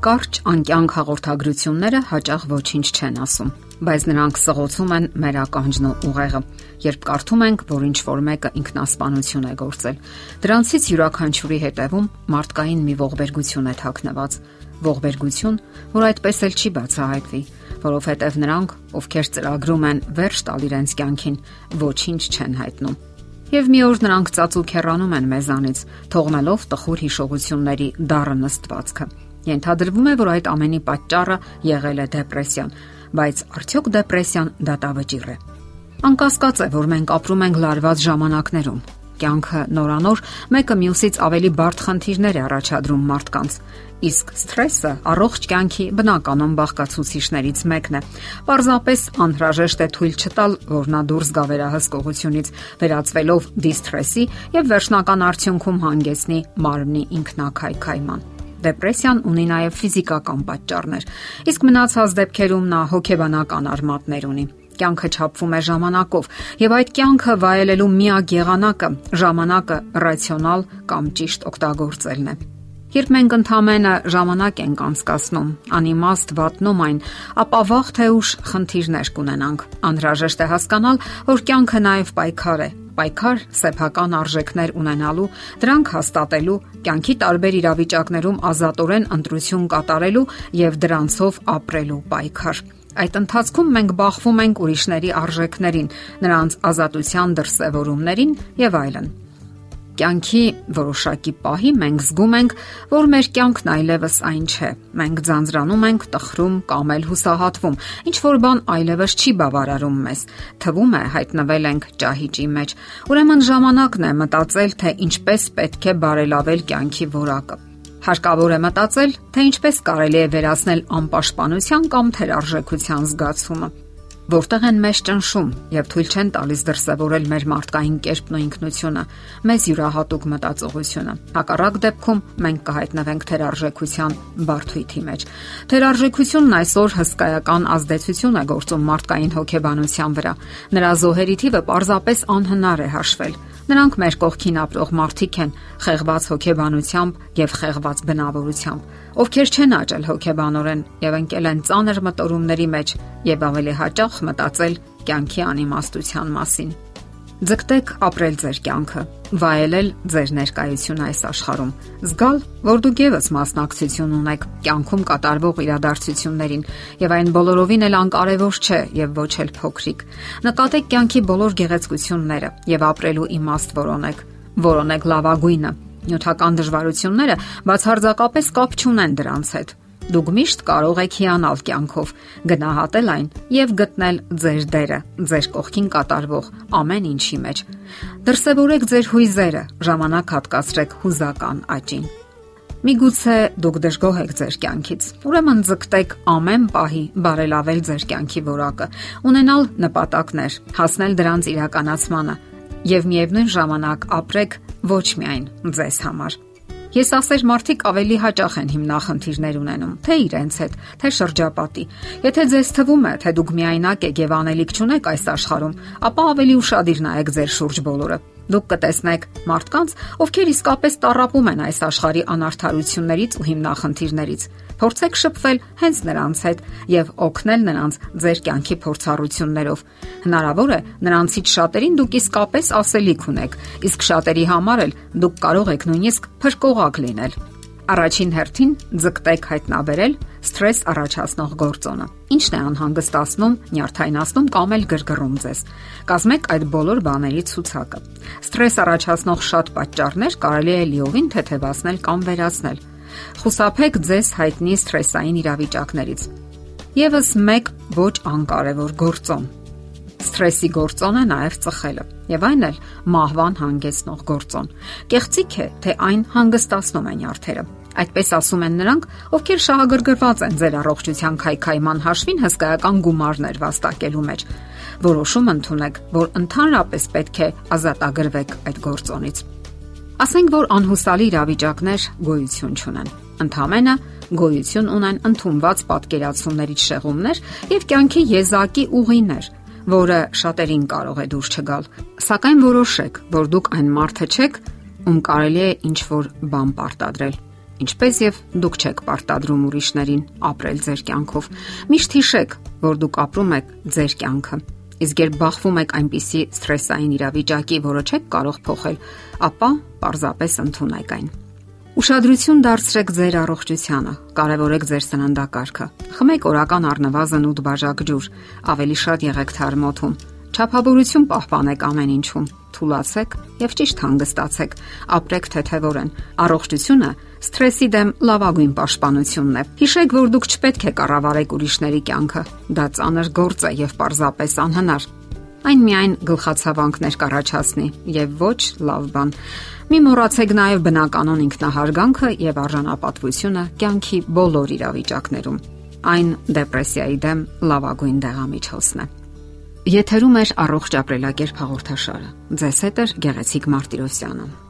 Կարճ անկյանք հաղորդագրությունները հաճախ ոչինչ չեն ասում, բայց նրանք սղոցում են մեր ականջն ու ուղեղը, երբ կարդում ենք, որ ինչ որ մեկը ինքնասպանություն է գործել։ Դրանցից յուրաքանչյուրի հետևում մարդկային մի ողբերգություն է թաքնված, ողբերգություն, որ այդպես էլ չի բացահայտվի, որովհետև նրանք, ովքեր ծրագրում են վերջ տալ իրենց կյանքին, ոչինչ չեն հայտնում։ Եվ մի օր նրանք ծածուկ հեռանում են մեզանից, թողնելով տխուր հիշողությունների դառը նստվածքը։ Ենթադրվում է, որ այդ ամենի պատճառը եղել է դեպրեսիան, բայց արդյոք դեպրեսիան դատավճիռ է։ Անկասկած է, որ մենք ապրում ենք լարված ժամանակներում։ Կյանքը նորանոր մեկը մյուսից ավելի բարդ խնդիրներ է առաջադրում մարդկանց։ Իսկ սթրեսը առողջ կյանքի բնականon բաղկացուցիչներից մեկն է։ Պարզապես անհրաժեշտ է թույլ չտալ, որ նա դուրս գա վերահսկողությունից, վերածվելով դիսթրեսի եւ վերջնական արդյունքում հանգեցնի մարմնի ինքնակայքայման։ Դեպրեսիան ունի նաև ֆիզիկական պատճառներ, իսկ մնացած դեպքերում նա հոգեբանական արմատներ ունի կյանքը չափվում է ժամանակով, եւ այդ կյանքը վայելելու միակ եղանակը ժամանակը ռացիոնալ կամ ճիշտ օգտագործելն է։ Երբ մենք ընդհանրապես ժամանակ ենք անցկасնում, անիմաստ վատնում այն, ապա վաղ թե ուշ խնդիրներ կունենանք։ Անհրաժեշտ է հասկանալ, որ կյանքը նաև պայքար է, պայքար սեփական արժեքներ ունենալու, դրանք հաստատելու, կյանքի տարբեր իրավիճակներում ազատորեն ընտրություն կատարելու եւ դրանցով ապրելու պայքար։ Այդ ընթացքում մենք բախվում ենք ուրիշների արժեքներին, նրանց ազատության դրսևորումներին եւ այլն կյանքի որոշակի պահի մենք զգում ենք, որ մեր կյանքն այլևս այն չէ։ Մենք ձանձրանում ենք, տխրում կամ էլ հուսահատվում։ Ինչ որ բան այլևս չի բավարարում մեզ։ Թվում է հայտնվել ենք ճահիճի մեջ։ Ուրեմն ժամանակն է մտածել, թե ինչպես պետք է բարելավել կյանքի որակը։ Հարկավոր է մտածել, թե ինչպես կարելի է վերացնել անպաշտպանության կամ թերարժեքության զգացումը որտեղ են մեզ ճնշում եւ թույլ չեն տալիս դրսեւորել մեր մարդկային կերպն ու ինքնությունը, մեզ յուրահատուկ մտածողությունը։ Հակառակ դեպքում մենք կհայտնվենք թերարժեքության բարթույթի մեջ։ Թերարժեքությունն այսօր հսկայական ազդեցություն է գործում մարդկային հոգեբանության վրա։ Նրա զոհերի թիվը պարզապես անհնար է հաշվել։ Նրանք մեր կողքին ապրող մարդիկ են, խեղված հոգեբանությամբ եւ խեղված բնավորությամբ, ովքեր չեն աճել հոգեբանորեն եւ ընկել են ծանր մտորումների մեջ եւ ավելի հաճախ մտածել կյանքի անիմաստության մասին։ Ձգտեք ապրել ձեր կյանքը, վայելել ձեր ներկայությունը այս աշխարհում, զգալ, որ դուք եւս մասնակցություն ունեք կյանքում կատարվող իրադարձություններին, եւ այն բոլորովին էլ անկարևոր չէ եւ ոչ էլ փոքրիկ։ Նկատեք կյանքի բոլոր գեղեցկությունները եւ ապրելու իմաստ որոնեք։ Որոնեք լավագույնը։ Նյութական դժվարությունները բացարձակապես կապ չունեն դրանց հետ Դուք միշտ կարող եք հիանալ կյանքով, գնահատել այն եւ գտնել ձեր դերը, ձեր կողքին կատարվող ամեն ինչի մեջ։ Դրսևորեք ձեր հույզերը, ժամանակ հատկացրեք հուզական աճին։ Միգուցե դուք դժգոհ եք ձեր կյանքից։ Ուրեմն ձգտեք ամեն պահի բարելավել ձեր կյանքի որակը, ունենալ նպատակներ, հասնել դրանց իրականացմանը եւ միևնույն ժամանակ ապրեք ոչ միայն ձեզ համար։ Ես ասեր մարդիկ ավելի հաճախ են հիմնախնդիրներ ունենում, թե իրենց հետ, թե շրջապատի։ Եթե ձեզ թվում է, թե դուք միայնակ եք եւ անելիք չունեք այս աշխարհում, ապա ավելի ուշադիր նայեք ձեր շուրջ բոլորը դուք կտեսնեք մարդկանց, ովքեր իսկապես տարապում են այս աշխարհի անարթարություններից ու հիմնախնդիրներից։ Փորձեք շփվել հենց նրանց հետ եւ օգնել նրանց ձեր կյանքի փորձառություններով։ Հնարավոր է նրանցից շատերին դուք իսկապես ասելիք ունեք, իսկ շատերի համար էլ դուք կարող եք նույնիսկ փրկողակ լինել։ Առաջին հերթին ձգտեք հայտնաբերել սթրես առաջացնող գործոնը։ Ինչն է անհանգստացնում, նյարդայնացնում կամ էլ գրգռում ձեզ։ Կազմեք այդ բոլոր բաների ցուցակը։ Սթրես առաջացնող շատ պատճառներ կարելի է լիովին թեթևացնել կամ վերացնել։ Խուսափեք ձեզ հայտնի սթրեսային իրավիճակներից։ Եվս մեկ ոչ անկարևոր գործոն Սթրեսի գործոն է նաև ծխելը, եւ այն էլ մահվան հանգեցնող գործոն։ Կեղծիք է, թե այն հանգստացնում է նյարդերը։ Այդպես ասում են նրանք, ովքեր շահագրգռված են ձեր առողջության քայքայման հաշվին հսկայական գումարներ վաստակելու մեջ։ Որոշում ընդունեք, որ ընդհանրապես պետք է ազատագրվեք այդ գործոնից։ Ասենք որ անհուսալի իրավիճակներ գոյություն չունեն։ Ընթամենը գոյություն ունեն ընդունված պատկերացումներից շեղումներ եւ կյանքի եզակի ուղիներ, որը շատերին կարող է դուրս չգալ։ Սակայն որոշեք, որ դուք այն մարդը չեք, ում կարելի է ինչ որ բան պարտադրել։ ինչպես եւ դուք չեք պարտադրում ուրիշներին ապրել ձեր կյանքով։ Միշտ հիշեք, որ դուք ապրում եք ձեր կյանքը։ Իսկ երբ բախվում եք այնպիսի սթրեսային իրավիճակի, որը չեք կարող փոխել, ապա պարզապես ընդունեք այն։ Ուշադրություն դարձրեք ձեր առողջությանը, կարևորեք ձեր սննդակարգը։ Խմեք օրական առնվազն 8 բաժակ ջուր, ավելի շատ եղեք թարմոթում։ Չափավորություն պահպանեք ամեն ինչում թուլացեք եւ ճիշտ հանգստացեք։ Ապրեք թեթևորեն։ Առողջությունը սթրեսի դեմ լավագույն պաշտպանությունն է։ Հիշեք, որ դուք չպետք է կառավարեք ուրիշների կյանքը։ Դա ծանր գործ է եւ պարզապես անհնար։ Այն միայն գլխացավանքներ կառաջացնի եւ ոչ լավ բան։ Մի մոռացեք նաեւ բնականon ինքնահարգանքը եւ արժանապատվությունը կյանքի բոլոր իրավիճակներում։ Այն դեպրեսիայի դեմ լավագույն դեղամիջոցն է։ Եթերում է առողջ ապրելակերպ հաղորդաշարը։ Ձեզ հետ է Գեղեցիկ Մարտիրոսյանը։